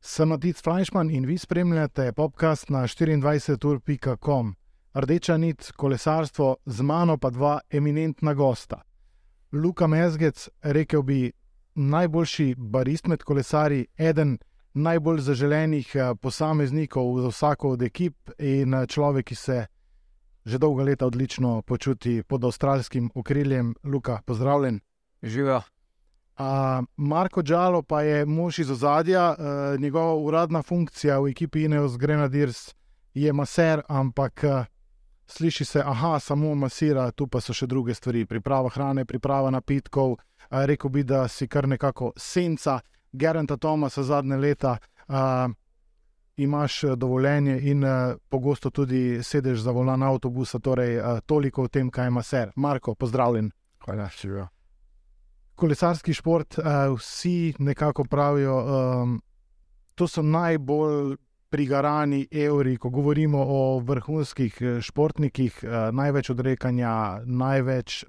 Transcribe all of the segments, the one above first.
Sem Matic Fleischmann in vi spremljate podcast na 24.com. Rdeča nit, kolesarstvo, z mano pa dva eminentna gosta. Luka Mezgec, rekel bi, najboljši barist med kolesari, eden najbolj zaželenih eh, posameznikov za vsako od ekip in eh, človek, ki se že dolga leta odlično počuti pod avstralskim okriljem. Luka, pozdravljen. Živijo. Marko Džalo pa je mož iz ozadja, uh, njegova uradna funkcija v ekipi Ineos Grenadiers je maser, ampak uh, sliši se, aha, samo masira, tu pa so še druge stvari, priprava hrane, priprava napitkov. Uh, rekel bi, da si kar nekako senca Geranta Tomasa zadnje leta. Uh, imaš dovoljenje in uh, pogosto tudi sedeš za volan avtobusa, torej uh, toliko o tem, kaj ima ser. Marko, pozdravljen. Hvala, živijo kolesarski šport, vsi nekako pravijo, um, to so najbolj prigarani evri, ko govorimo o vrhunskih eh, športnikih, največ odrekanja, največ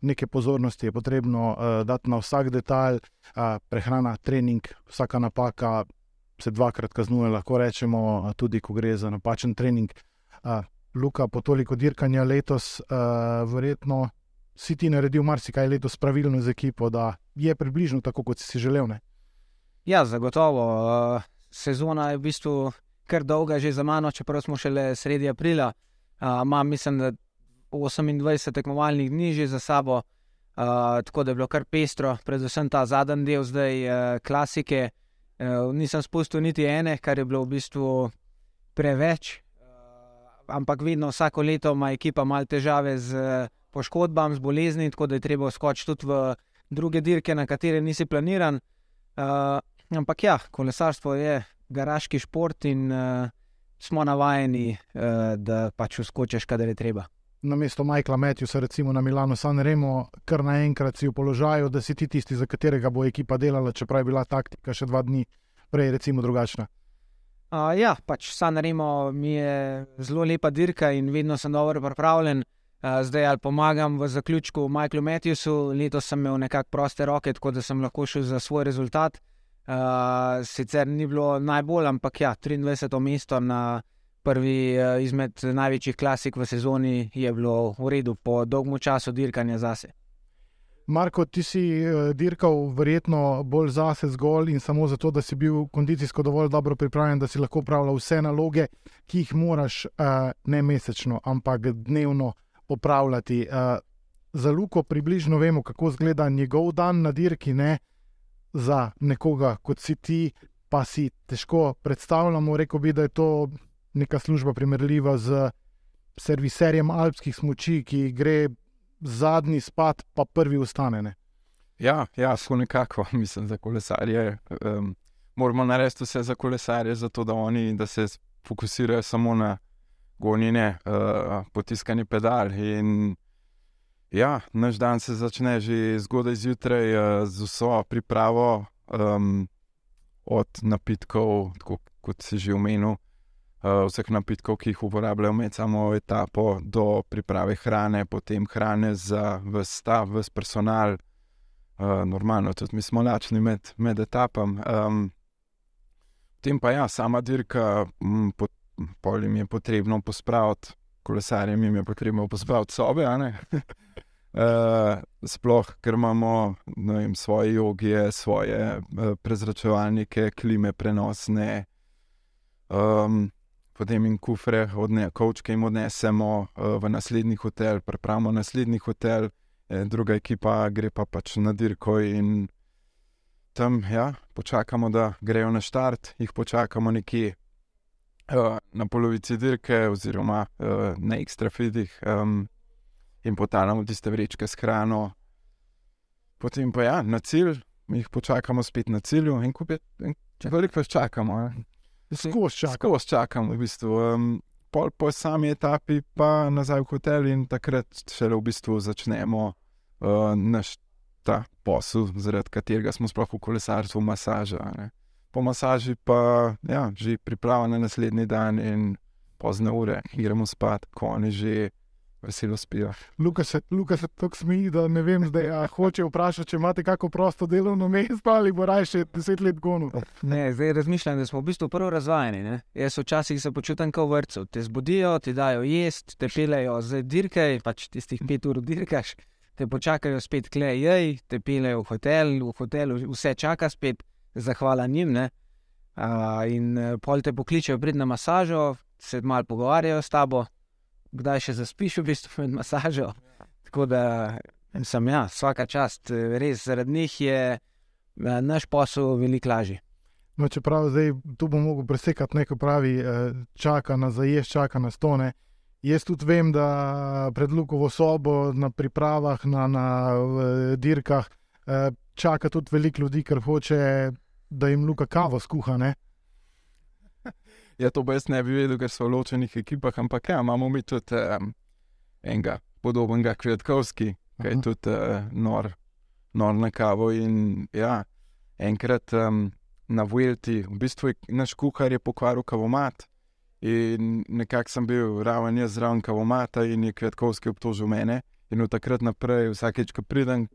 neke pozornosti je potrebno dati na vsak detalj, prehrana, trening, vsaka napaka. Se dvakrat kaznuje, lahko rečemo, tudi ko gre za napačen trening. Uh, Luka, po toliko dirkanja letos, uh, verjetno si ti naredil marsikaj letos pravilno z ekipo, da je približno tako, kot si si želel. Ne? Ja, zagotovo. Uh, sezona je v bistvu kar dolga, že za mano, čeprav smo šele sredi aprila. Uh, imam, mislim, da 28 tekmovalnih dni že za sabo, uh, tako da je bilo kar pestro, predvsem ta zadnji del, zdaj uh, klasike. Uh, nisem spustil niti ene, kar je bilo v bistvu preveč. Uh, ampak vedno, vsako leto ima ekipa malo težave z. Uh, poškodbam, z bolezni, tako da je treba skočiti tudi v druge dirke, na katere nisi planiran. Uh, ampak ja, kolesarstvo je garaški šport in uh, smo navajeni, uh, da pač uskočiš, kadar je treba. Na mesto Majkla Matjusa, recimo na Milano San Remo, kar naenkrat si v položaju, da si ti tisti, za katerega bo ekipa delala, čeprav je bila taktika še dva dni prej, recimo drugačna. Uh, ja, pač San Remo mi je zelo lepa dirka in vedno sem dobro pripravljen. Eh, zdaj ali pomagam v zaključku Michaelu Matthewsu, letos sem imel nekako proste roke, tako da sem lahko šel za svoj rezultat. Uh, sicer ni bilo najbolj, ampak ja, 23. mesto na prvi uh, izmed največjih klasik v sezoni je bilo v redu, po dolgem času dirkanja zase. Marko, ti si dirkal verjetno bolj zase zgolj in samo zato, da si bil kondicijsko dovolj dobro pripravljen, da si lahko upravljal vse naloge, ki jih moraš uh, ne mesečno, ampak dnevno opravljati. Za Luko približno vemo, kako izgleda njegov dan na dirki, ne za nekoga kot si ti, pa si težko predstavljamo. Rekl bi, da je to neka služba primerljiva z serviserjem alpskih smoči, ki gre zadnji spat, pa prvi ustane. Ne? Ja, ja, so nekako, mislim, za kolesarje. Um, moramo narediti vse za kolesarje, zato da oni da se fokusirajo samo na gonjenje, uh, potiskanje pedal. In ja, naš dan se začne že zgodaj zjutraj uh, z vso pripravo, um, od napitkov, tako, kot si že omenil, uh, vseh napitkov, ki jih uporabljajo med samo etapo, do priprave hrane, potem hrane za vse stav, vse personal. Uh, normalno, tudi mi smo lačni med, med etapami. Um, Potem pa ja, sama dirka, m, pot, polim je potrebno pospraviti, kolesarjem je potrebno pospraviti sobe. uh, sploh, ker imamo vem, svoje jogije, svoje uh, prezračevalnike, klime prenosne, um, potem in kufre, odne, kočke jim odnesemo uh, v naslednji hotel, prepravimo naslednji hotel, eh, druga ekipa gre pa pač na dirko in. Tam, ja, počakamo, da grejo na štart, jih počakamo nekje uh, na polovici dirke, oziroma na ekstra fidih, um, in potalamo tiste vrečke s hrano. Potem pa ja, na cilj, mi jih počakamo spet na cilju, in ko je veliko več čakamo. Skozi čakamo. Skos čakamo, v bistvu. Um, pol po sami etapi, pa nazaj v hotel, in takrat šele v bistvu začnemo uh, naš ta posel, zaradi katerega smo sploh v kolesarstvu, masaža. Ne po masaži pa ja, že priprava na naslednji dan in pozne ure, gremo spat, ko oni že veselo spijo. Luka se, Luka se tako smeji, da ne vem, zdaj a, hoče vprašati, če imate kako prosto delovno mesto ali bo raje še deset let gonil. Ne, zdaj razmišljam, da smo v bistvu prvo razvajeni. Ne? Jaz včasih se počutim kot v vrtu. Te zbudijo, ti dajo jesti, te pelejo z dirkaj, pač tistih pet ur dirkaš, te počakajo spet klej, te pelejo v hotel, v hotelu vse čaka spet, zahvala njim. Ne? Uh, in eh, pol te pokličejo, prid na masažo, se malo pogovarjajo s tabo, kdaj še zaspiš, v bistvu med masažo. Tako da sem ja, vsaka čast, res zaradi njih je eh, naš posel veliko lažji. No, čeprav zdaj tu bom mogel presekati neko pravi, eh, čaka na zajest, čaka na stone. Jaz tudi vem, da pred Lukovo sobo na pripravah, na, na dirkah, eh, čaka tudi veliko ljudi, ker hoče, da jim Luka kavo skuha. Ne? Ja, to brez ne bi vedel, ker so v ločenih ekipah, ampak ja, imamo mi tudi um, enega podobnega Kvetkovski, ki je tudi uh, nor, nor na kavo. In ja, enkrat um, na Vuelti, v bistvu je naš kuhar je pokvaril kavomat. In nekako sem bil raven jaz zraven kavomata in je Kvetkovski obtožil mene. In od takrat naprej, vsakeč, ko pridem,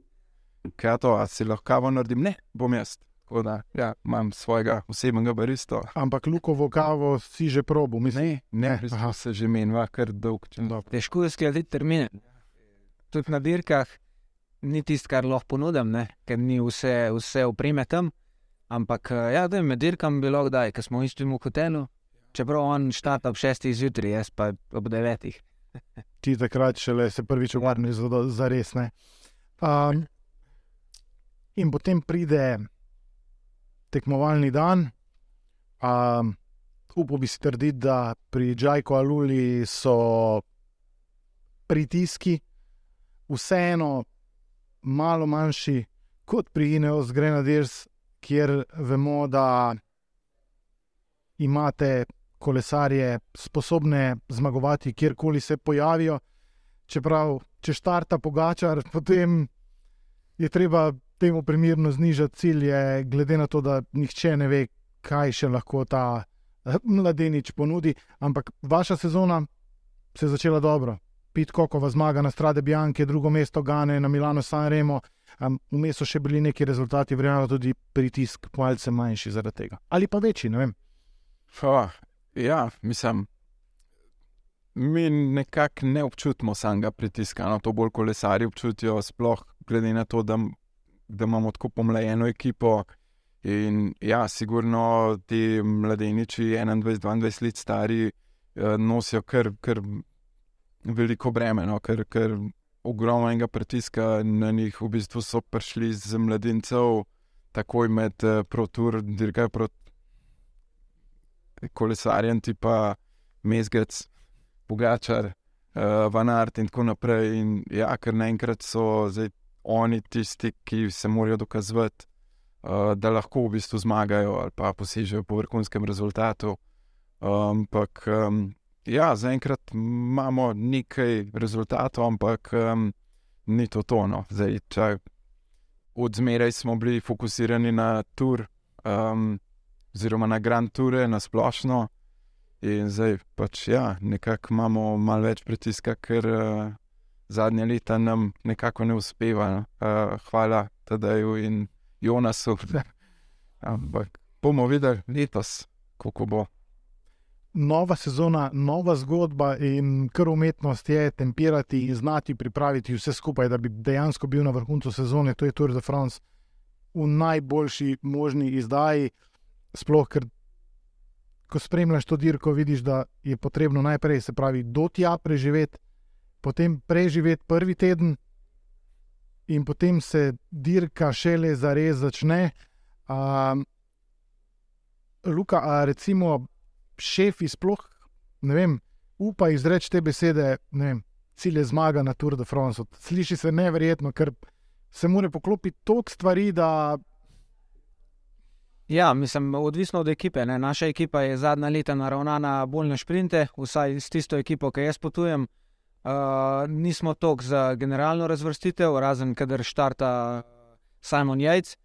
kaj to, a si lahko kavo naredim, ne, bom jaz. Tako da, ja, imam svojega osebnega baristo. Ampak Lukovo kavo si že probo, mislim. Ne, ne, Ne, aha. se že menjava kar dolg čas. Težko je skladiti termine. Tudi na dirkah ni tisto, kar lahko ponudim, ne? ker ni vse, vse opreme tam. Ampak eh, ja, da je med dirkami bilo kdaj, ko smo v istem hotelu. Čeprav on štart ob 6. zjutraj, jaz pa ob 9. Ti takrat šele se prvič uvarni za, za res. Ne? Um, in potem pride tekmovalni dan. Um, upal bi si trditi, da pri Džajku Aluli so pritiski vseeno malo manjši kot pri Ineos Grenadiers, kjer vemo, da imate kolesarje sposobne zmagovati, kjerkoli se pojavijo. Čeprav, če štarta pogačar, potem je treba temu primerno znižati cilje, glede na to, da nihče ne ve, kaj še lahko ta eh, mladenič ponudi. Ampak vaša sezona se je začela dobro. Pit Kokova zmaga na Strade Bianche, drugo mesto Gane na Milano San Remo. Um, Vmes so še bili neki rezultati, verjamem, tudi pritisk malce manjši zaradi tega. Ali pa večji, ne vem. Fa, ja, mislim, mi nekako ne občutimo samega pritiska, no, to bolj kolesari občutijo, sploh glede na to, da, da imamo tako pomlajeno ekipo. In ja, sigurno ti mladeniči, 21-22 let stari, eh, nosijo kar, kar veliko breme, no, kar, kar ogromnega pritiska na njih. V bistvu so prišli z mladincev takoj med eh, protur, dirkajo proti kolesarjem, tipa Mezgec, Pogačar, uh, Van Art in tako naprej. In ja, ker naenkrat so zdaj oni tisti, ki se morajo dokazati, uh, da lahko v bistvu zmagajo ali pa posežejo po vrhunskem rezultatu. Ampak um, ja, zaenkrat imamo nekaj rezultatov, ampak um, ni to tono. Zdaj, če od zmeraj smo bili fokusirani na tur. Um, oziroma na Grand Toure, na splošno. In zdaj pač ja, nekako imamo malo več pritiska, ker uh, zadnje leta nam nekako ne uspeva. Uh, hvala Tadeju in Jonasu. Ampak bomo videli letos, kako bo. Nova sezona, nova zgodba in kar umetnost je tempirati in znati pripraviti vse skupaj, da bi dejansko bil na vrhuncu sezone, to je Tour de France, v najboljši možni izdaji. Sploh, ker ko spremljaš to dirko, vidiš, da je potrebno najprej, se pravi, do tja preživeti, potem preživeti prvi teden, in potem se dirka šele za res začne. Um, Luka, a recimo šefi sploh, ne vem, upa izreči te besede, ne vem, cilj je zmaga na Tour de France. Sliši se neverjetno, ker se mora poklopiti toliko stvari, Ja, mislim, odvisno od ekipe. Ne. Naša ekipa je zadnja leta naravnana bolj na šprinte, vsaj s tisto ekipo, ki jaz potujem. Uh, nismo tok za generalno razvrstitev, razen kader štarta Simon Jajc.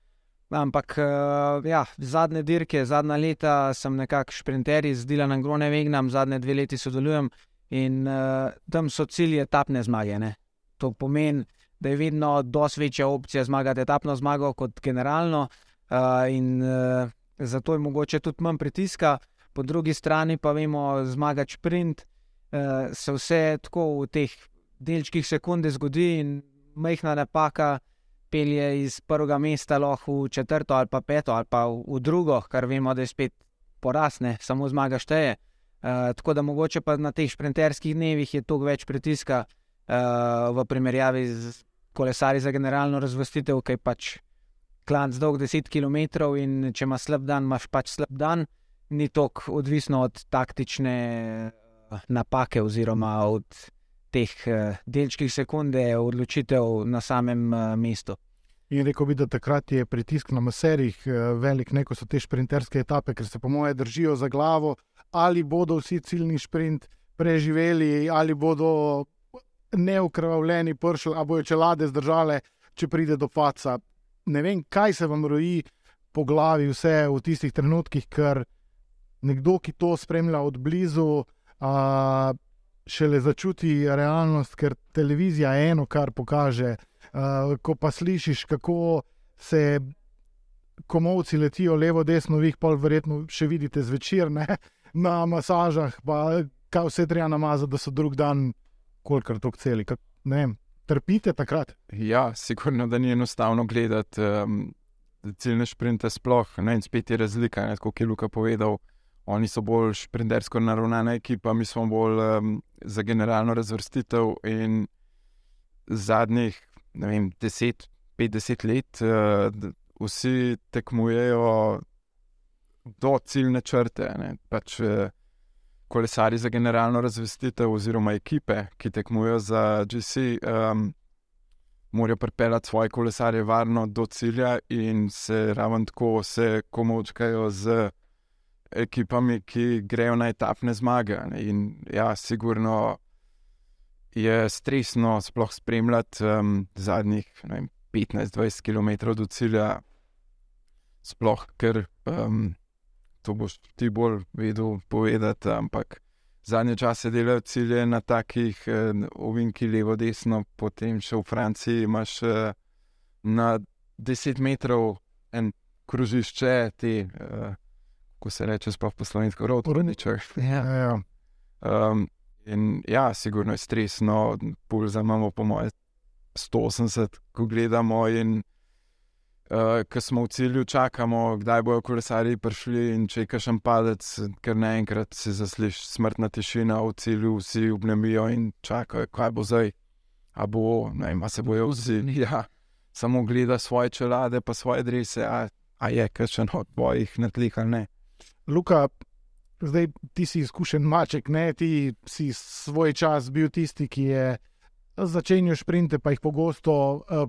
Ampak uh, ja, zadnje dirke, zadnja leta sem nekako šprinter z Dilanom Gronevegnom, zadnje dve leti sodelujem In uh, tam so cilje etapne zmage. Ne? To pomeni, da je vedno precej večja opcija zmagati etapno zmago kot generalno, uh, in uh, zato je mogoče tudi manj pritiska. Po drugi strani pa vemo, zmagati sprint uh, se vse tako v teh delčkih sekunde zgodi, in majhna napaka pelje iz prvega mesta lahko v četrto ali pa peto ali pa v, drugo, kar vemo, da je spet porasne, samo zmaga šteje. Uh, tako da mogoče pa na teh sprinterskih dnevih je toliko več pritiska uh, v primerjavi z kolesari za generalno razvrstitev, ki je pač klanc dolg 10 km in če imaš slab dan, imaš pač slab dan, ni toliko odvisno od taktične napake oziroma od teh uh, delčkih sekunde odločitev na samem uh, mestu. In rekel bi, da takrat je pritisk na maserih velik, ne ko so te sprinterske etape, ker se po moje držijo za glavo, ali bodo vsi ciljni sprint preživeli, ali bodo neukrvavljeni pršli, ali bodo čelade zdržale, če pride do paca. Ne vem, kaj se vam roji po glavi, vse v tistih trenutkih, ker nekdo, ki to spremlja od blizu, a, šele začuti realnost, ker televizija eno, kar pokaže. Uh, ko pa slišiš, kako se komovci letijo levo, desno, vi jih pa verjetno še vidite zvečer ne? na masažah, pa kaj vse treba namazati, da so drug dan, kolikor to celi. Kak, trpite takrat. Ja, sigurno, da ni enostavno gledati um, ciljne šprinte, sploh ne in spet je razlika, kot je Luka povedal. Oni so bolj šprintersko naravnana ekipa, mi smo bolj um, za generalno razvrstitev. In zadnjih 10-50 let uh, vsi tekmujejo do ciljne črte. Pač, uh, kolesari za generalno razvrstitev, oziroma ekipe, ki tekmujejo za GC, um, morajo pripeljati svoje kolesarje varno do cilja in se ravno tako se komočkajo z ekipami, ki grejo na etapne zmage. In ja, sigurno je stresno sploh spremljati um, zadnjih 15-20 km do cilja, sploh ker um, to boš ti bolj vedel povedati. Ampak zadnje čase delajo cilje na takih uh, ovinkih, levo, desno, potem še v Franciji imaš uh, na 10 metrov en kružišče. Te, uh, ko se reče, sploh po slovensko, rodničar. Ja. Ja. Um, in ja, sigurno je stresno, pulza imamo, po mojem, 180, ko gledamo. In uh, ko smo v cilju, čakamo, kdaj bojo kolesari prišli. In če je kašem padec, ker naenkrat se zasliši smrtna tišina v cilju, vsi obnemijo in čakajo, kaj bo zdaj. A bo, ne vem, se bojo vsi. Ja. Samo gleda svoje čelade, pa svoje drese, a, a je kakšen od tvojih na tleh ali ne. Luka, zdaj ti si izkušen maček, ne? ti si svoj čas bil tisti, ki je začenjal šprinte, pa jih pogosto uh,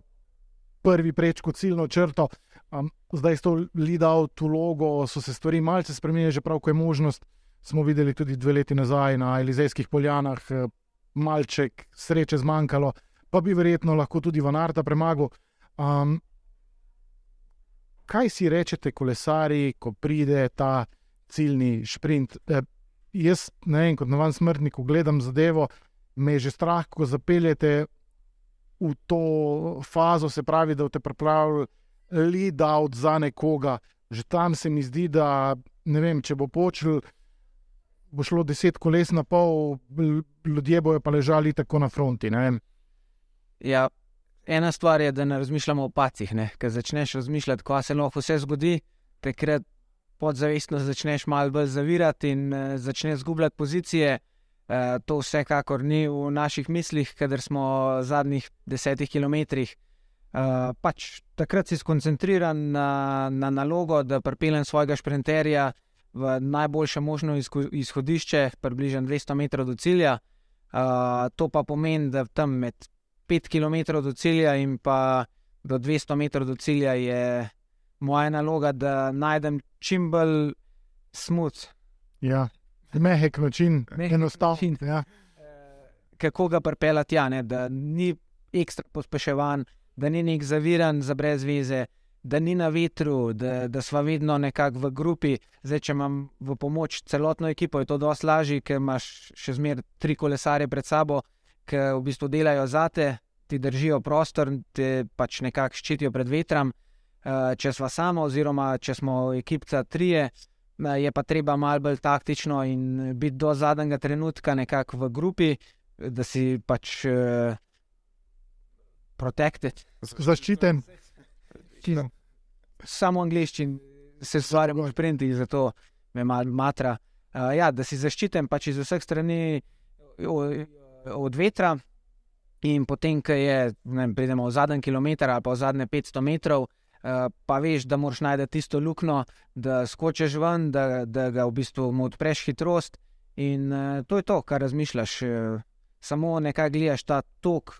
prvi prečko ciljno črto. Um, zdaj s to lidal tu logo, so se stvari malce spremenile, že prav, ko je možnost. Smo videli tudi dve leti nazaj na Elizejskih poljanah, uh, malček sreče zmanjkalo, pa bi verjetno lahko tudi Vanarta premagal. Um, kaj si rečete, kolesari, ko pride ta ciljni sprint. E, jaz, ne vem, kot novan smrtnik, gledam zadevo, me je že strah, ko zapeljete v to fazo, se pravi, da te pripravljajo lead out za nekoga. Že tam se mi zdi, da ne vem, če bo počel. Bo šlo deset koles na pol, ljudje bojo pa ležali tako na fronti. Ja, ena stvar je, da ne razmišljamo o pacih. Ker začneš razmišljati, kaj se lahko vse zgodi, takrat podzavestno začneš malo bolj zavirati in uh, začneš zgubljati pozicije. Uh, to vsekakor ni v naših mislih, ker smo v zadnjih desetih kilometrih. Uh, pač takrat si skoncentriran na, na nalogo, da pripeljem svojega šprinterja v najboljše možno izhodišče, približno 200 metrov do cilja. Uh, to pa pomeni, da tam med 5 km do cilja in pa do 200 metrov do cilja je moja naloga, da najdem čim bolj smut. Ja, mehek način, enostaven. Ja. Eh, kako ga pripeljati, ja, da ni ekstra pospeševan, da ni nek zaviran za brez veze. da ni na vetru, da, da smo vedno nekako v grupi. Zdaj, če imam v pomoč celotno ekipo, je to dosti lažje, ker imaš še zmeraj tri kolesare pred sabo, ki v bistvu delajo zate, ti držijo prostor, te pač nekako ščitijo pred vetrom. Uh, če smo samo, oziroma če smo ekipca trije, je pa treba malo bolj taktično in biti do zadnjega trenutka nekako v grupi, da si pač uh, protected. Zaščiten. Samo angliščin se stvarjamo v printi, zato me malo matra. Uh, ja, da si zaščiten pač iz vseh strani od vetra. In potem, ko je, ne, pridemo v zadnji kilometr ali pa v zadnje 500 metrov, uh, Eh, pa veš, da moraš najti tisto luknjo, da skočiš ven, da, da ga v bistvu mu odpreš hitrost. In uh, to je to, kar razmišljaš. Eh. Samo nekaj gledaš ta tok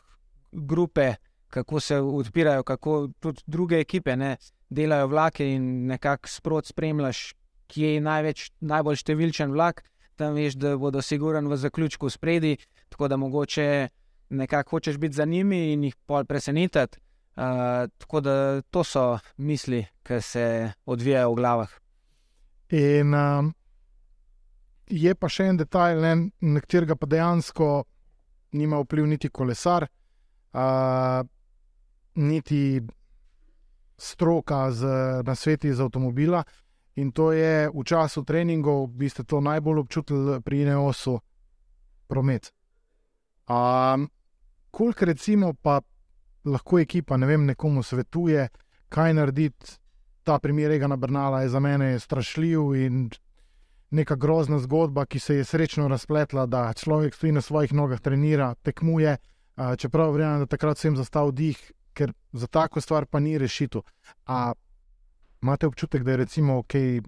grupe, kako se odpirajo, kako tudi druge ekipe ne, delajo vlake in nekako sprot spremljaš, kje je največ, najbolj številčen vlak. Tam veš, da bodo siguren v zaključku spredi, tako da mogoče nekako hočeš biti za njimi in jih pol presenetiti Tako da to so misli, ki se odvijajo v glavah. In um, je pa še en detajl, na katerega pa dejansko nima vpliv niti kolesar, uh, niti stroka z nasveti za avtomobila. In to je v času treningov, bi ste to najbolj občutili pri Neosu, promet. Um, Kolik recimo pa lahko ekipa ne vem, nekomu svetuje, kaj narediti. Ta primer Rega Brnala je za mene strašljiv in neka grozna zgodba, ki se je srečno razpletla, da človek stoji na svojih nogah, trenira, tekmuje. Čeprav verjamem, da takrat sem zastal dih, ker za tako stvar pa ni rešitev. A imate občutek, da je recimo okay,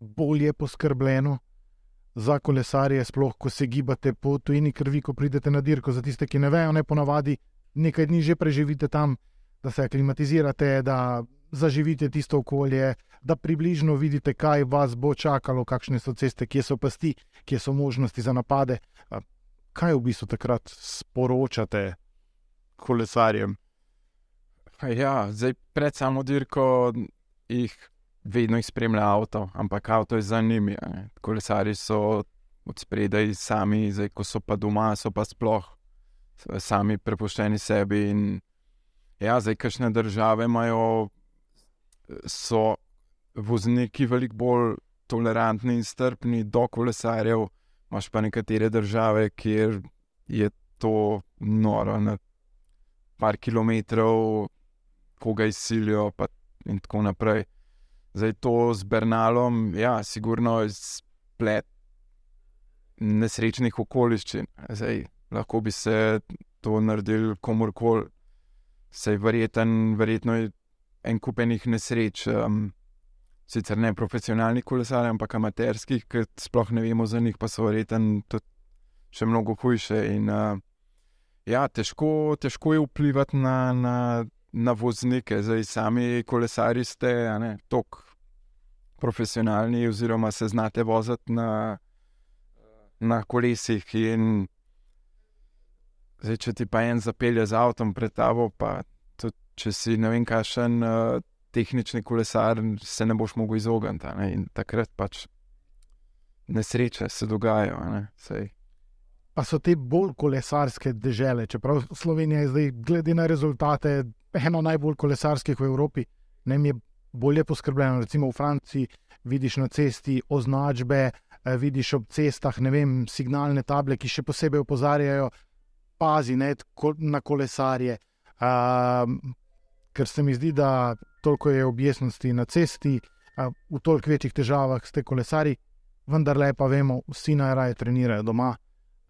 bolje poskrbljeno? Za kolesarje, sploh ko se gibate po tujini krvi, ko pridete na dirko, za tiste, ki ne vejo, ne ponavadi nekaj dni že preživite tam, da se aklimatizirate, da zaživite tisto okolje, da približno vidite, kaj vas bo čakalo, kakšne so ceste, kje so pasti, kje so možnosti za napade. Kaj v bistvu takrat sporočate kolesarjem? Ja, zdaj pred samo dirko jih vedno jih spremlja avto, ampak avto je za njimi. Kolesari so od spredaj sami, zdaj ko so pa doma, so pa sploh sami prepuščeni sebi. In, ja, zdaj, kakšne države imajo, so vozniki veliko bolj tolerantni in strpni do kolesarjev, imaš pa nekatere države, kjer je to noro, na par kilometrov, koga izsilijo, in tako naprej. Zdaj to z Bernalom, ja, sigurno je splet nesrečnih okoliščin. Zdaj, lahko bi se to naredil komorkoli, sej verjeten, verjetno je en kupenih nesreč. Um, sicer ne profesionalnih kolesarjev, ampak amaterskih, ki sploh ne vemo za njih, pa so verjetno tudi še mnogo hujše. In, uh, ja, težko, težko je vplivati na, na, na voznike, zdaj sami kolesari ste, ne, tok. Profesionalni, oziroma se znate voziti na, na kolesih, in Zdaj, če ti pa en zapelje z avtom pred tabo, pa tudi če si ne vem, kakšen uh, tehnični kolesar, se ne boš mogel izogniti. In takrat pač nesreče se dogajajo. Pa so te bolj kolesarske države, čeprav Slovenija je zdaj, glede na rezultate, eno najbolj kolesarskih v Evropi, ne mi je bolje poskrbljeno. Recimo v Franciji vidiš na cesti označbe, eh, vidiš ob cestah, ne vem, signalne table, ki še posebej opozarjajo, pazi ne, na kolesarje. Um, ker se mi zdi, da toliko je objestnosti na cesti, uh, v toliko večjih težavah ste kolesari, vendar le pa vemo, vsi najraje trenirajo doma.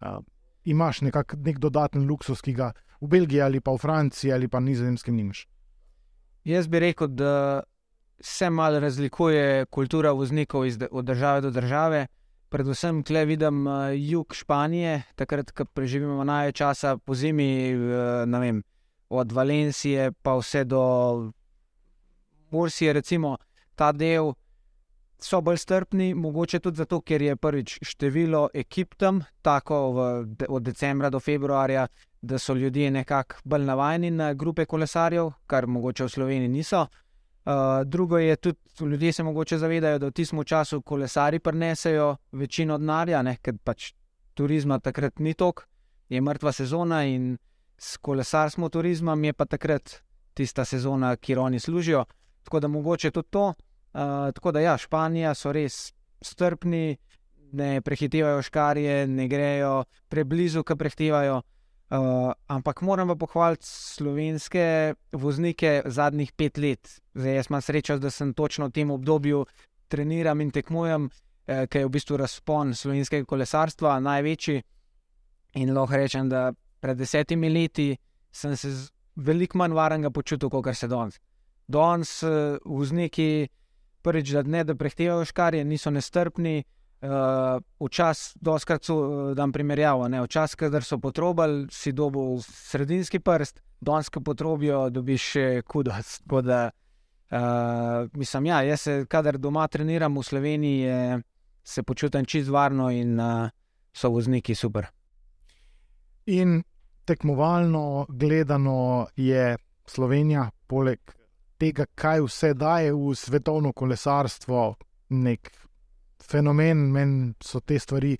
Uh, imaš nekak, nek dodaten luksus, ki ga v Belgiji ali pa v Franciji ali pa nizozemskem nimaš. Jaz bi rekel, da se malo razlikuje kultura voznikov od države do države predvsem tle vidim uh, jug Španije, takrat, ko preživimo največ časa po zimi, uh, vem, od Valencije pa vse do Mursije, recimo ta del. so bolj strpni, mogoče tudi zato, ker je prvič število ekip tam, tako v, od decembra do februarja, da so ljudje nekako bolj navajeni na grupe kolesarjev, kar mogoče v Sloveniji niso. Uh, drugo je tudi, ljudje se morda zavedajo, da v tistem času kolesari prenesejo večino denarja, ker pač turizma takrat ni tok, je mrtva sezona in s kolesarstvom turizmom je pa takrat tista sezona, kjer oni služijo. Tako da mogoče tudi to. Uh, tako da ja, Španija so res strpni, ne prehitevajo škarje, ne grejo preblizu, ki prehitevajo. Uh, ampak moram pa pohvaliti slovenske voznike zadnjih pet let. Zdaj, jaz imam srečo, da sem točno v tem obdobju treniram in tekmujem, eh, ker je v bistvu razpon slovenskega kolesarstva največji. In lahko rečem, da pred desetimi leti sem se veliko manj varnega počutil, kot se danes. Danes uh, vozniki prvič, da ne da prehtevajo škarje, niso nestrpni. Uh, včasih, doskrat so uh, dan primerjavo, včasih, kadar so potrobali, si dobil sredinski prst, danes, ko potrobijo, dobiš še kudac. Da, uh, mislim, ja, jaz se, kadar doma treniram v Sloveniji, je, se počutim čist varno in uh, so vozniki super. In tekmovalno gledano je Slovenija, poleg tega, kaj vse daje v svetovno kolesarstvo, nek fenomen, meni so te stvari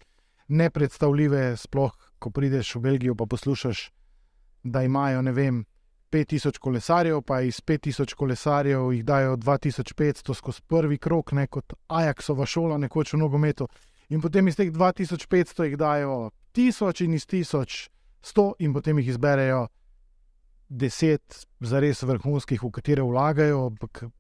nepredstavljive. Sploh, ko prideš v Belgijo, pa poslušaš, da imajo, ne vem. 5000 kolesarjev, pa iz 5000 kolesarjev jih dajo 2500 skozi prvi krok, ne kot Ajaxova šola, nekoč v nogometu. In potem iz teh 2500 jih dajo 1000 in iz 1100, in potem jih izberejo deset zares vrhunskih, v katere vlagajo,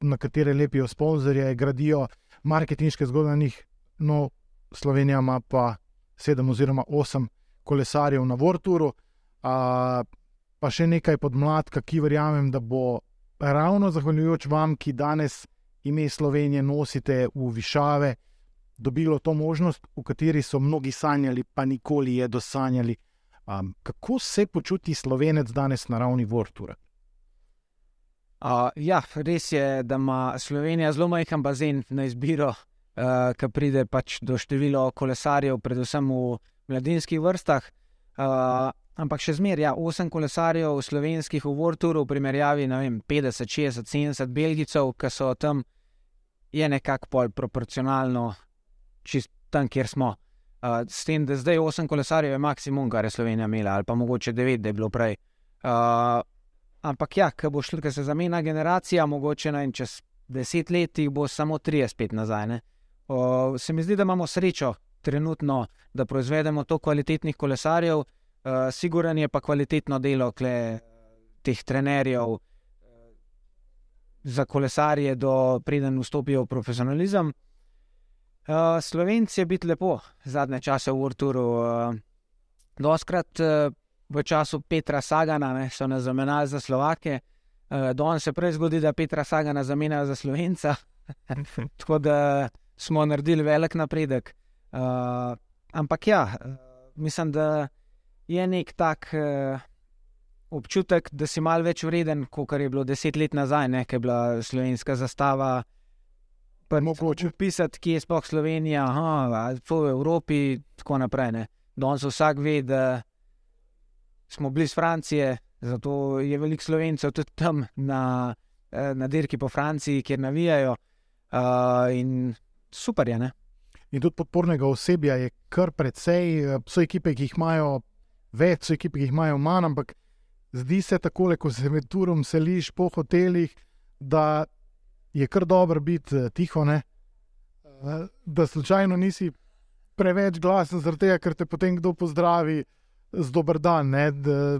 na katere lepijo sponzorje, gradijo marketinške zgodbe na njih. No, Slovenija ima pa sedem oziroma osem kolesarjev na Vorturu, a, pa še nekaj podmladka, ki verjamem, da bo ravno zahvaljujoč vam, ki danes ime Slovenije nosite v višave, dobilo to možnost, v kateri so mnogi sanjali, pa nikoli je dosanjali. Um, kako se počuti slovenec danes na ravni Vortura? Uh, ja, res je, da ima Slovenija zelo majhen bazen na izbiro, uh, ki pride pač do števila kolesarjev, predvsem v mladinskih vrstah. Uh, ampak še zmeraj, ja, 8 kolesarjev slovenskih v Vorturu, v primerjavi vem, 50, 60, 70 Belgijcev, ki so tam, je nekako pol proporcionalno, čist tam, kjer smo. Uh, s tem, da zdaj 8 kolesarjev je maksimum, kar je Slovenija imela, ali pa mogoče 9, da je bilo prej. Uh, ampak ja, ko bo šlo, ker se zamenja generacija, mogoče naj čez 10 let bo samo 30 nazaj. Uh, se mi zdi, da imamo srečo trenutno, da proizvedemo to kvalitetnih kolesarjev, uh, siguran je pa kvalitetno delo kle, teh trenerjev. Za kolesarje, do preden vstopijo v profesionalizem, Uh, Slovenci je biti lepo, zadnje čase v Urturu. Uh, doskrat uh, v času Petra Sagana ne, so nas zamenjali za Slovake, uh, danes se prej zgodi, da Petra Sagana zamenjajo za Slovenca. Tako da smo naredili velik napredek. Uh, ampak ja, uh, mislim, da je nek tak. Uh, Občutek, da si malo več vreden, kot je bilo deset let nazaj, ne, ki je bila slovenska zastava, mogoče pisati, kje je sploh Slovenija, aha, v Evropi in tako naprej. Danes vsak ve, da smo blizu Francije, zato je veliko slovencev tudi tam na, eh, na dirki po Franciji, kjer navijajo. Uh, in super je. Ne? In tudi podpornega osebja je kar precej, so ekipe, ki jih imajo več, so ekipe, ki jih imajo manj, ampak zdi se tako, ko se med turom seliš po hotelih, da je kar dobro biti uh, tiho, ne? Uh, da slučajno nisi preveč glasen, tega, ker te potem kdo pozdravi z dober dan. Da,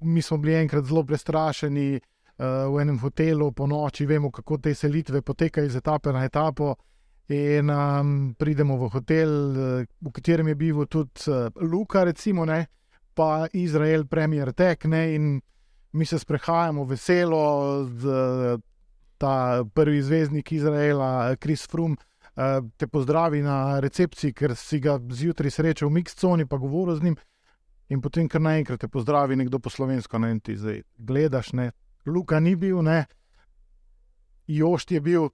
mi smo bili enkrat zelo prestrašeni uh, v enem hotelu po noči, vemo, kako te selitve potekajo iz etape na etapo. In um, pridemo v hotel, v katerem je bil tudi uh, Luka, recimo, ne, pa Izrael, premier Tek, ne, in mi se sprehajamo veselo z ta prvi zvezdnik Izraela, Kris Frum, eh, te pozdravi na recepciji, ker si ga zjutraj srečal v Miksconi, pa govoril z njim. In potem, kar naenkrat te pozdravi nekdo po slovensko, ne ti zdaj gledaš, ne. Luka ni bil, ne, Jošt je bil.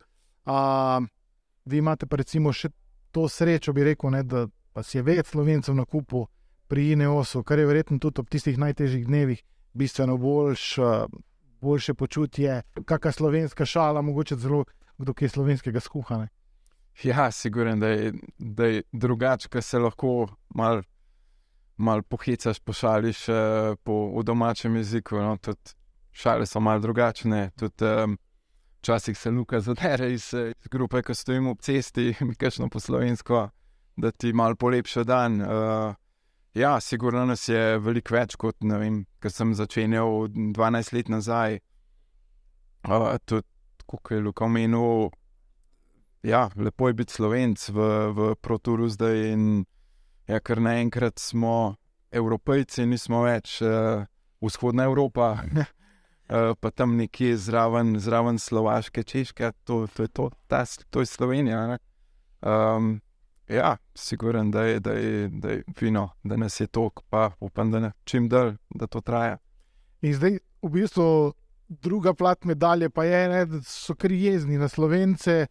A, vi imate pa recimo še to srečo, bi rekel, ne, da pa si je več slovencev na kupu pri Ineosu, kar je verjetno tudi ob tistih najtežjih dnevih bistveno boljš, boljše počutje, kakšna slovenska šala, mogoče celo kdo ki je slovenskega skuhane. Ja, siguren, da je, da je drugače, ker se lahko malo mal pohicaš, pošališ uh, po v domačem jeziku. No, tudi šale so malo drugačne. Tudi, um, Včasih se luka zadere iz, grupe, ko stojimo ob cesti, mi kažemo po slovensko, da ti malo polepša dan. Uh, ja, sigurno nas je veliko več kot, ne vem, ker sem začenjal 12 let nazaj. Uh, tudi, kot je Luka omenil, ja, lepo je biti slovenc v, v Proturu zdaj in ja, ker naenkrat smo evropejci, nismo več uh, vzhodna Evropa. Uh, pa tam nekje zraven, zraven Slovaške, Češke, to, to je to, ta, to je Slovenija. Um, ja, siguren, da je, da, je, da je fino, da nas je tok, pa upam, da ne čim dalj, da to traja. In zdaj, v bistvu, druga plat medalje pa je, ne, da so kar jezni na slovence,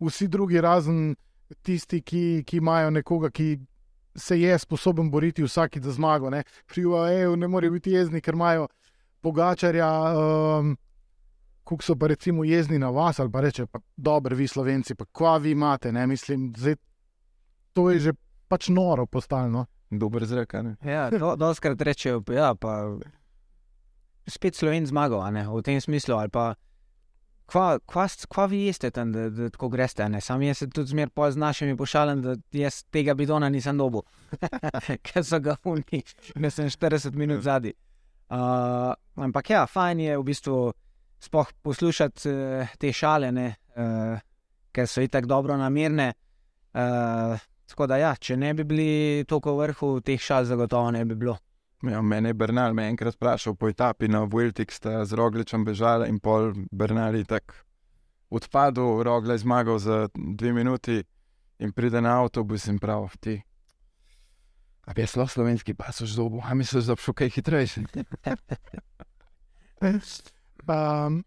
vsi drugi, razen tisti, ki, ki imajo nekoga, ki se je sposoben boriti vsaki za zmago. Ne. Pri UAE-ju ne morejo biti jezni, ker imajo pogačarja. Um, Kuk so pa recimo jezni na vas, ali pa reče, pa dobro, vi slovenci, pa kva vi imate, ne mislim, zdaj to je že pač noro postalo. No? Dober zrak. Ja, do, doskrat rečejo, ja, pa spet sloven zmagal, v tem smislu. Pa, kva, kva, kva vi jeste tam, da, da tako greste? Ne? Sam jaz se tudi zmer po z našimi pošalim, da jaz tega bidona nisem dobil, ker so ga unni, da sem 40 minut zadnji. Uh, ampak ja, fajn je v bistvu spoh poslušati uh, te šale, uh, ker so itak dobro namerne. Uh, tako da, ja, če ne bi bili tako v vrhu, teh šal zagotovo ne bi bilo. Ja, mene je Bernal me enkrat vprašal po etapi na Vueltik, sta z Rogličem bežala in pol Bernal je tako odpadel, Rogle je zmagal za dve minuti in pride na avtobus in prav ti. A bi jaz lahko slovenski pasoš zobo, a misliš, da bo šel kaj hitrejši? Um,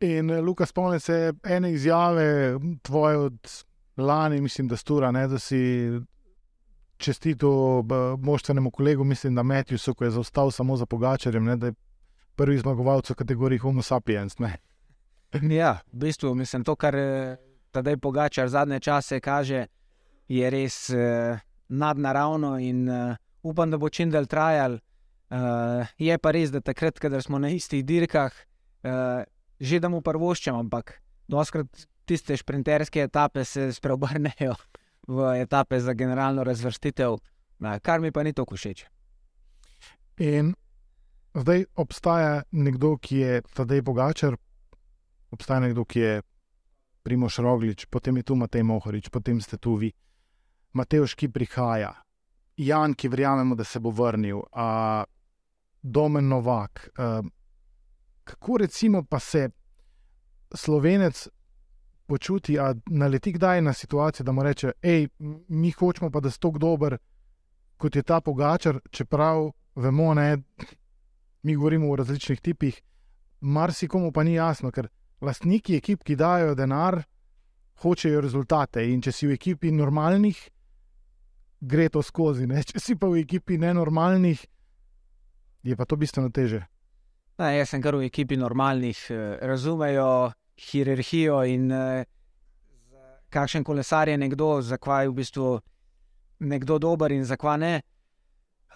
in Luka, spomni se ene izjave tvoje od lani, mislim, da stura, ne, da si čestito moštvenemu kolegu, mislim, da Matjusu, ko je zaostal samo za pogačarjem, ne, da je prvi zmagovalec v kategoriji Homo sapiens. Ne. Ja, v bistvu mislim, to, kar tedaj pogačar zadnje čase kaže, je res eh, nadnaravno in uh, upam, da bo čim dalj trajal. Uh, je pa res, da takrat, ko smo na istih dirkah, uh, že da mu prvoščem, ampak doskrat tiste šprinterske etape se spreobrnejo v etape za generalno razvrstitev, kar mi pa ni tako všeč. In zdaj obstaja nekdo, ki je tedaj Bogačer, obstaja nekdo, ki je Primoš Roglič, potem je tu Matej Mohorič, potem ste tu vi, Mateoš, ki prihaja, Jan, ki verjamemo, da se bo vrnil, a, Domen Novak. A, kako recimo pa se slovenec počuti, da naleti kdaj na situacijo, da mu reče, hej, mi hočemo pa, da si tako dober, kot je ta pogačar, čeprav vemo, da mi govorimo o različnih tipih, marsikomu pa ni jasno, ker lastniki ekip, ki dajo denar, hočejo rezultate. In če si v ekipi normalnih, gre to skozi, ne? če si pa v ekipi nenormalnih, je pa to bistveno teže. Ne, jaz sem kar v ekipi normalnih, eh, razumejo hierarhijo in uh, kakšen kolesar je nekdo, zakaj je v bistvu nekdo dober in zakaj ne.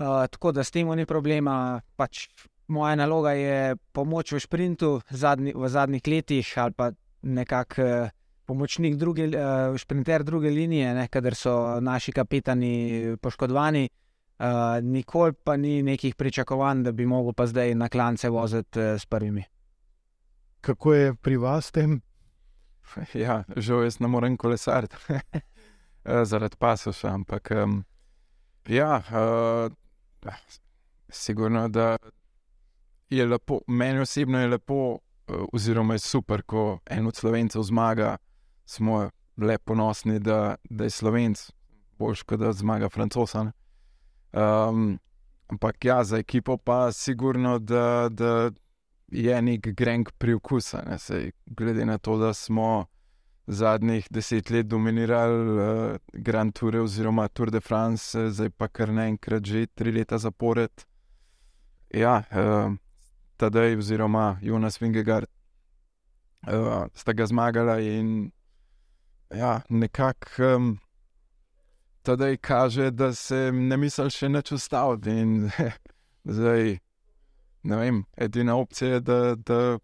Uh, tako da s tem ni problema. Pač moja naloga je pomoč v sprintu zadnji, v zadnjih letih ali pa nekako uh, pomočnik druge, uh, sprinter druge linije, ne, kader so naši kapitani poškodovani. Uh, nikoli pa ni nekih pričakovanj, da bi lahko pa zdaj na klance voziti uh, s prvimi kako je pri vas tem? Ja, žal jaz ne morem kolesariti zaradi pasoša, ampak um, ja, uh, sigurno, da je lepo, meni osebno je lepo, uh, oziroma je super, ko en od slovencev zmaga, smo le ponosni, da, da je slovenc, boljš, kot da zmaga francosa. Um, ampak ja, za ekipo pa sigurno, da. da je nek grenk priokus, glede na to, da smo zadnjih deset let dominirali uh, Grand Tour oziroma Tour de France, zdaj pa kar naenkrat že tri leta zapored. Ja, uh, tedaj oziroma Jonas Vingegaard uh, sta ga zmagala in ja, nekako. Um, Tadej kaže, da se ne misli še nič ustaviti. In zdaj, ne vem, edina opcija je, da, da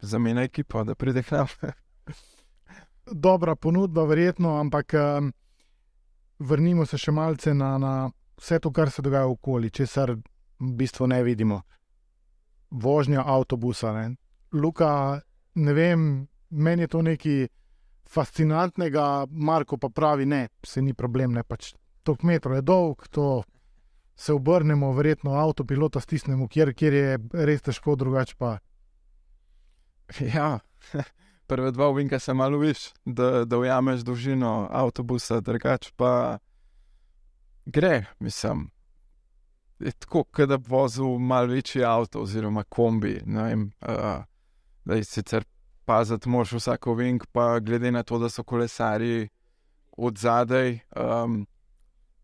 zamenja ekipo, da pride k nam. Dobra ponudba, verjetno, ampak um, vrnimo se še malce na, na vse to, kar se dogaja okoli, česar v bistvu ne vidimo. Vožnja avtobusa. Ne? Luka, ne vem, meni je to nekaj fascinantnega, Marko pa pravi, ne, se ni problem, ne pač tok metrov je dolg, to se obrnemo, verjetno avtopilota stisnemo, kjer, kjer je res težko, drugače pa. Ja, prve dva uvinka se malo viš, da, da ujameš dolžino avtobusa, drugače pa gre, mislim. Je tako, kot da bi vozil malo večji avto oziroma kombi. Vem, uh, da je sicer paziti, moraš vsako vink, pa glede na to, da so kolesari od zadaj, um,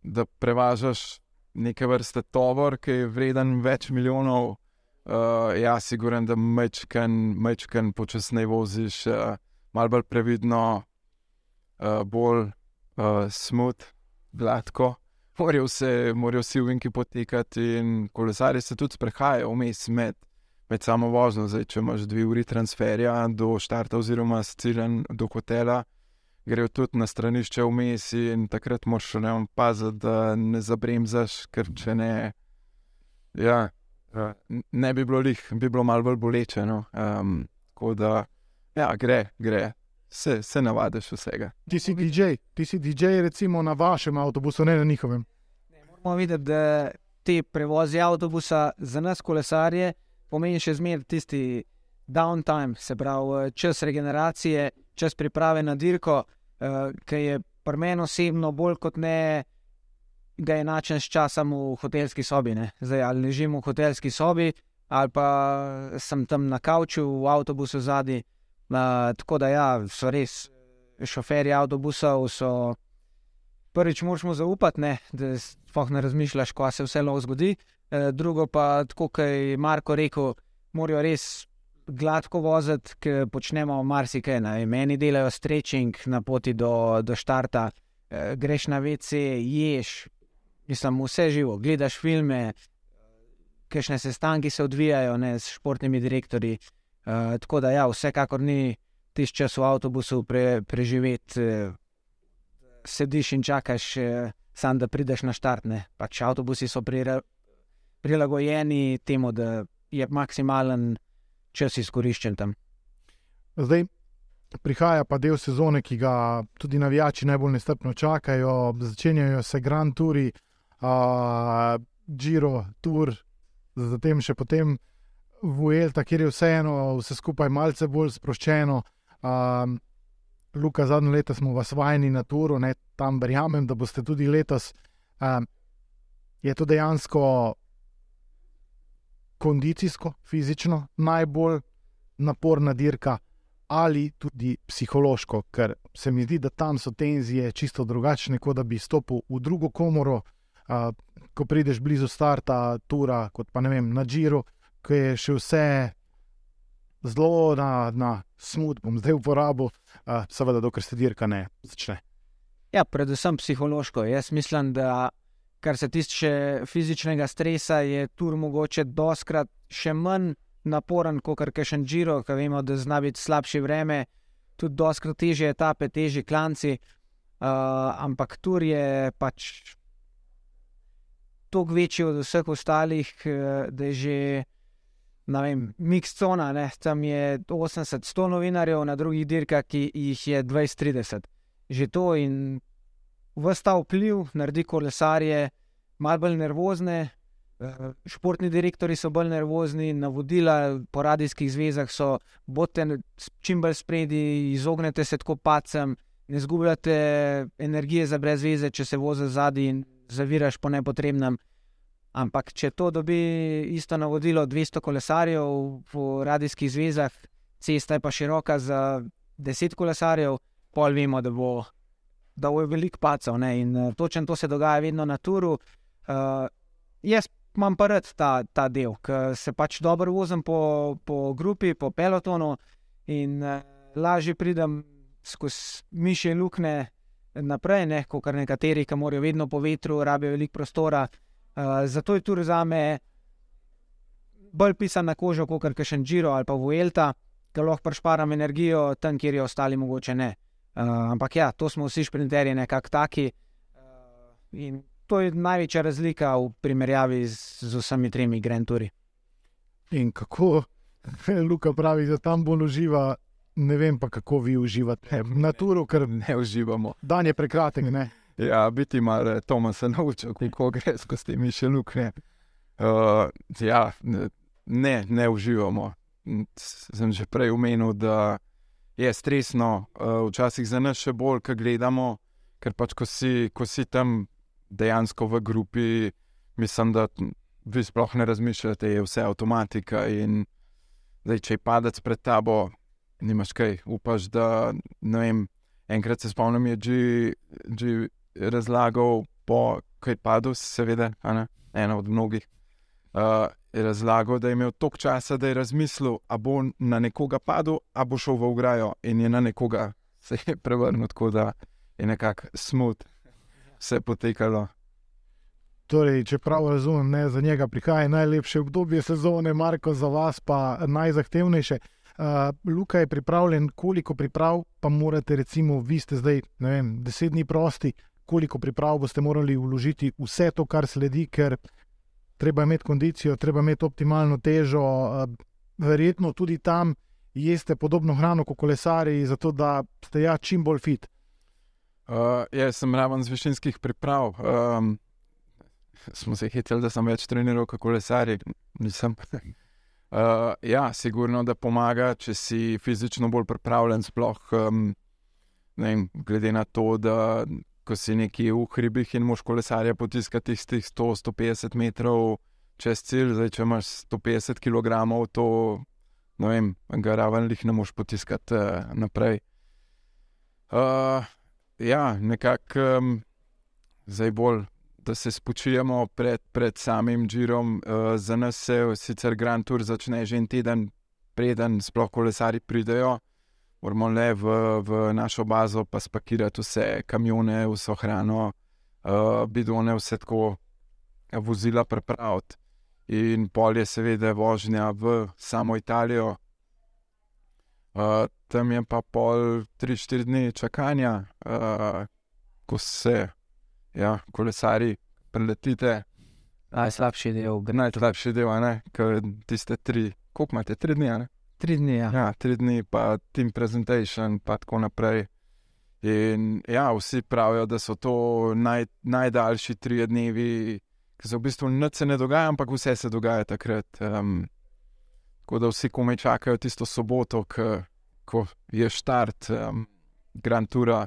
da prevažaš neke vrste tovor, ki je vreden več milijonov. Uh, ja, siguren, da mečken, počasneje voziš, uh, malo bolj previdno, uh, bolj uh, smut, gladko. Morajo vsi uvinki potekati in kolesari se tudi sprehajajo vmes med med samo vožnjo. Zdaj, če imaš dve uri transferja do štarta, oziroma s ciljem do hotela, grejo tudi na stranišče vmes in takrat moraš še ne paziti, da ne zabremzaš, ker če ne. Ja, ne bi bilo lih, bi bilo malo bolj boleče. No? Um, tako da, ja, gre, gre. Se, se navadiš vsega. Ti si DJ, ti si DJ, recimo na vašem avtobusu, ne na njihovem. Ne, moramo videti, da te prevozi avtobusa za nas, kolesarje, pomeni še zmeraj tisti downtime, se pravi čas regeneracije, čas priprave na dirko, uh, ki je pri meni osebno bolj kot ne. Ga je način s časom v hotelski sobi, ne? zdaj ali ležim v hotelski sobi, ali pa sem tam na kavču v avtobusu zadnji. Uh, tako da, ja, so res šoferji avtobusov. So, prvič, moramo zaupati, ne? da spoh ne razmišljaš, kaj se vse lahko zgodi. Eh, drugo pa, tako kot je Marko rekel, morajo res gladko voziti, ker počnemo marsikaj. Ne. Meni delajo strečing na poti do, do štarta, e, greš na VC, ješ, mislim, vse živo, gledaš filme, kajšne sestanki se odvijajo ne, s športnimi direktorji. E, tako da, ja, vsekakor ni tisti čas v avtobusu pre, preživeti, e, sediš in čakaš, e, sam da prideš na štart. Pač avtobusi so pripravljeni prilagojeni temu, da je maksimalen čas izkoriščen tam. Zdaj prihaja pa del sezone, ki ga tudi navijači najbolj nestrpno čakajo. Začenjajo se Grand Touri, uh, Giro, Tour, zatem še potem Vuelta, kjer je vseeno vse skupaj malce bolj sproščeno. Uh, Luka, zadnje leto smo vas vajeni na Turu, ne, tam verjamem, da boste tudi letos. Uh, je to dejansko kondicijsko, fizično najbolj naporna dirka, ali tudi psihološko, ker se mi zdi, da tam so tenzije čisto drugačne, kot da bi stopil v drugo komoro, uh, ko prideš blizu starta, tura, kot pa ne vem, na Džiru, ki je še vse zelo na, na smut, bom zdaj uporabil, uh, seveda, dokler se dirka ne začne. Ja, predvsem psihološko. Jaz mislim, da kar se tiče fizičnega stresa, je tur mogoče doskrat še manj naporen kot kar še en Giro, ki vemo, da zna biti slabše vreme, tudi doskrat teže etape, teže klanci. Uh, ampak tur je pač toliko večji od vseh ostalih, da je že. Mix cona, ne? tam je 80-100 novinarjev, na drugih dirkah jih je 20-30. Že to in vse ta vpliv naredi kolesarje malo bolj nervozne. Eh, športni direktori so bolj nervozni, navodila po radijskih zvezah so: bodite čim bolj spredi, izognite se tako pacem, ne zgubljate energije za brez veze, če se vozi zadnji in zaviraš po nepotrebnem. Ampak, če to dobi isto navodilo 200 kolesarjev po radijskih zvezah, cesta je pa široka za 10 kolesarjev, pol vemo, da bo, da bo veliko pacov. Ne? In uh, točno to se dogaja vedno na turu. Uh, jaz imam pa rad ta, ta del, ker se pač dobro vozim po, po grupi, po pelotonu in uh, lažje pridem skozi miše lukne naprej, ne? kot nekateri, ki morajo vedno po vetru, rabijo veliko prostora. Uh, zato je tur za me bolj pisan na kožo, kot kar še Džiro ali pa Vuelta, ker lahko prešparam energijo tam, kjer je ostali mogoče ne. Uh, ampak ja, to smo vsi šprinterji nekako taki. Uh, in to je največja razlika v primerjavi z, z vsemi tremi Grand Touri. In kako, Luka pravi, da tam bolj uživa, ne vem pa kako vi uživate. Na turu, ker Ne uživamo. dan je prekratek, ne. Ja, biti mar Toma se naučil, kako gre skozi te miše luknje. Uh, ja, ne, ne uživamo. Sem že prej omenil, da je stresno, uh, včasih za nas še bolj, ko gledamo, ker pač ko si, ko si tam dejansko v grupi, mislim, da vi sploh ne razmišljate, je vse avtomatika. In zdaj, če je padec pred tabo, nimaš kaj, upaš, da ne vem. Enkrat se spomnim, je že, že razlagal, po, ko je padel, seveda, ena od mnogih. Uh, je razlagal, da je imel toliko časa, da je razmislil, a bo na nekoga padel, a bo šel v ograjo, in je na nekoga se je prevrnil, tako da je nekako smut, vse potekalo. Torej, če prav razumem, ne, za njega prihaja najlepše obdobje sezone, Marko, za vas pa najzahtevnejše. Uh, Luka je pripravljen, koliko priprav pa morate, recimo, vi ste zdaj, ne vem, deset dni prosti, koliko priprav boste morali vložiti vse to, kar sledi, ker treba imeti kondicijo, treba imeti optimalno težo, uh, verjetno tudi tam jeste podobno hrano kot kolesari, zato da ste ja čim bolj fit. Uh, jaz sem raven z višinskih priprav. Um, smo se hiteli, da sem več treniral kot kolesarji, nisem. Uh, ja, sigurno, da pomaga, če si fizično bolj pripravljen. Sploh, um, vem, glede na to, da ko si nekje v hribih in moš kolesarja potiskati tistih 100-150 metrov čez cilj, zdaj če imaš 150 kg, to ne vem, ga raven lih ne moš potiskati uh, naprej. Uh, ja, nekako um, zdaj bolj da se spočijemo pred, pred samim Džirom. Uh, za nas se sicer Grand Tour začne že en teden, preden sploh kolesari pridejo. Moramo le v, v našo bazo pa spakirati vse kamione, vso hrano, uh, bidone, vse tako vozila pripraviti. In pol je seveda vožnja v samo Italijo. Uh, tam je pa pol 3-4 dni čakanja, uh, ko se ja, kolesari preletite. Najslabši del, Najslabši del, ne, ker tiste tri, koliko imate, tri dni, ne? Tri dni. Ja. Ja, tri dni, pa team presentation, pa tako naprej. In ja, vsi pravijo, da so to naj, najdaljši tri dnevi, ki se v bistvu nič se ne dogaja, ampak vse se dogaja takrat. Um, tako da vsi komaj čakajo tisto soboto, k, ko je štart um, Grand Toura,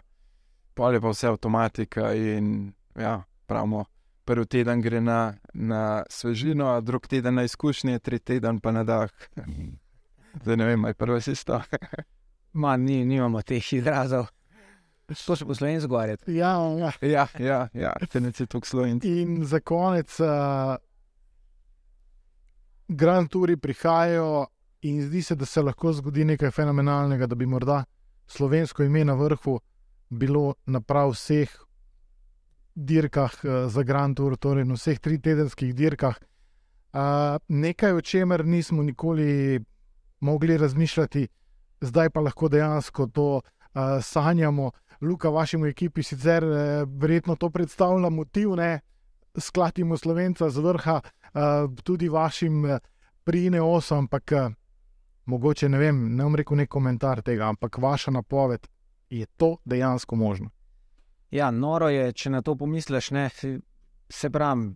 pol je pa vse avtomatika in ja, pravimo. Prvi teden gre na, na svežino, a drug teden na izkušnje, tretji teden pa na dah. Zdaj ne vem, aj prvo si sta. Ma, ni, nimamo teh izrazov. To se po slovenski govoriti. Ja, ja. Ja, ja, ja, te ne si tako sloven. In za konec, uh, Grand Touri prihajajo, in zdi se, da se lahko zgodi nekaj fenomenalnega, da bi morda slovensko ime na vrhu bilo na prav vseh dirkah uh, za Grand Tour, torej na vseh tri tedenskih dirkah. Uh, nekaj, o čemer nismo nikoli mogli razmišljati, zdaj pa lahko dejansko to uh, sanjamo. Luka, vašemu ekipi sicer eh, verjetno to predstavlja motiv, ne sklatimo slovenca z vrha, eh, tudi vašim eh, pri Neosu, ampak eh, mogoče ne vem, ne bom rekel nek komentar tega, ampak vaša napoved je to dejansko možno. Ja, noro je, če na to pomisliš. Ne, se pravi,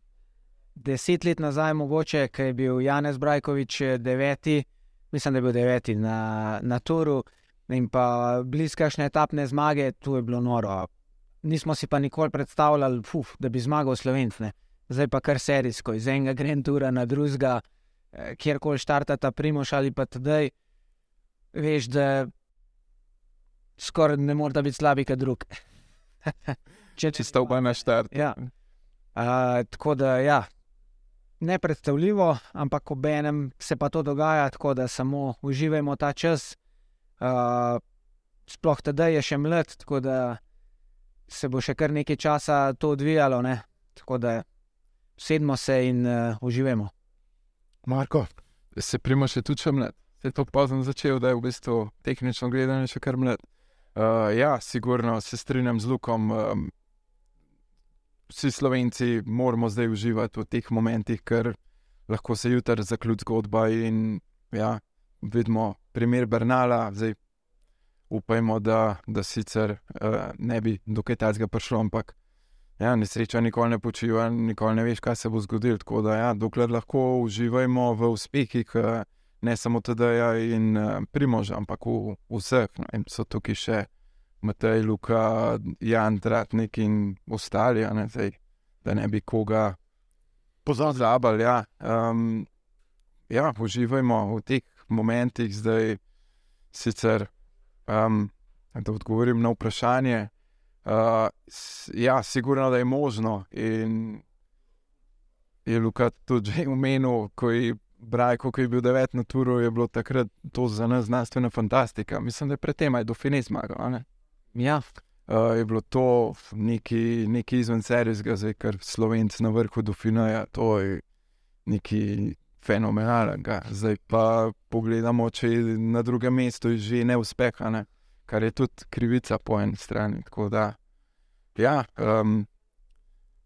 deset let nazaj, mogoče, ko je bil Janez Brajkovič deveti, mislim, da je bil deveti na, na Turu in pa bliskašne etapne zmage, tu je bilo noro. Nismo si pa nikoli predstavljali, fuf, da bi zmagal Slovenc. Zdaj pa kar serijsko, iz enega Grand Tura na drugega, eh, kjerkoli štartata Primoš ali pa tedaj, veš, da skoraj ne morete biti slabi, kot drug. Če Če sta oba na štart. Ja. Uh, tako da, ja, nepredstavljivo, ampak ob enem se pa to dogaja, tako da samo uživajmo ta čas. Uh, sploh tedaj je še mlad, tako da se bo še kar nekaj časa to odvijalo. Ne? Tako da sedmo se in uh, uživajmo. Marko, Se primoš je tudi še mlad. Se je to pozno začel, da je v bistvu tehnično gledano še kar mlad. Uh, ja, sigurno se strinjam z Lukom. Um, vsi Slovenci moramo zdaj uživati v teh momentih, ker lahko se jutri zaključi zgodba. In ja, vidimo primer Bernala, zdaj upajmo, da, da sicer uh, ne bi do kaj tajnega prišlo, ampak ja, nesreča nikoli ne počiva, nikoli ne veš, kaj se bo zgodilo. Tako da, ja, dokler lahko uživamo v uspehih, eh, ne samo TD-ja in uh, Primoža, ampak v, v vseh. No, in so tukaj še Matej, Luka, Jan, Tratnik in ostali, ne, zdaj, da ne bi koga pozabili. Ja. Um, ja, uživajmo v teh momentih, zdaj sicer. Um, da odgovorim na vprašanje. Uh, ja, sigurno, da je možno. In je Luka tudi že omenil, ko je Brajko, ko je bil devet na turu, je bilo takrat to za nas znanstvena fantastika. Mislim, da je predtem aj do Fine zmagal. Ja, Uh, je bilo to nekaj, nekaj izven serijskega, zdaj kar slovenc na vrhu do Finaja, to je nekaj fenomenalnega. Zdaj pa pogledamo, če je na drugem mestu že neuspeh, a ne? kar je tudi krivica po eni strani. Tako da, ja, um,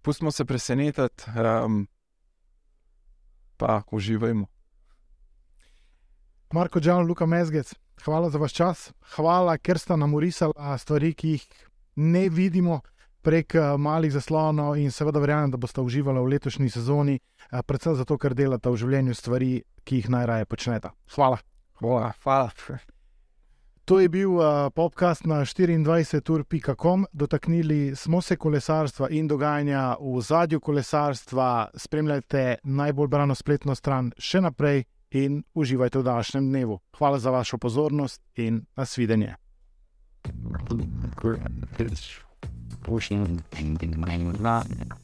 pustimo se presenetiti, um, pa uživajmo. Marko Džan, Luka Mezgec, hvala za vaš čas. Hvala, ker ste nam urisali stvari, ki jih ne vidimo prek eh, malih zaslonov in seveda verjamem, da boste uživali v letošnji sezoni, eh, predvsem zato, ker delate v življenju stvari, ki jih najraje počnete. Hvala. Hvala. hvala. To je bil uh, podcast na 24.com. Dotaknili smo se kolesarstva in dogajanja v zadju kolesarstva. Spremljajte najbolj brano spletno stran še naprej in uživajte v današnjem dnevu. Hvala za vašo pozornost in nasvidenje. pushing in my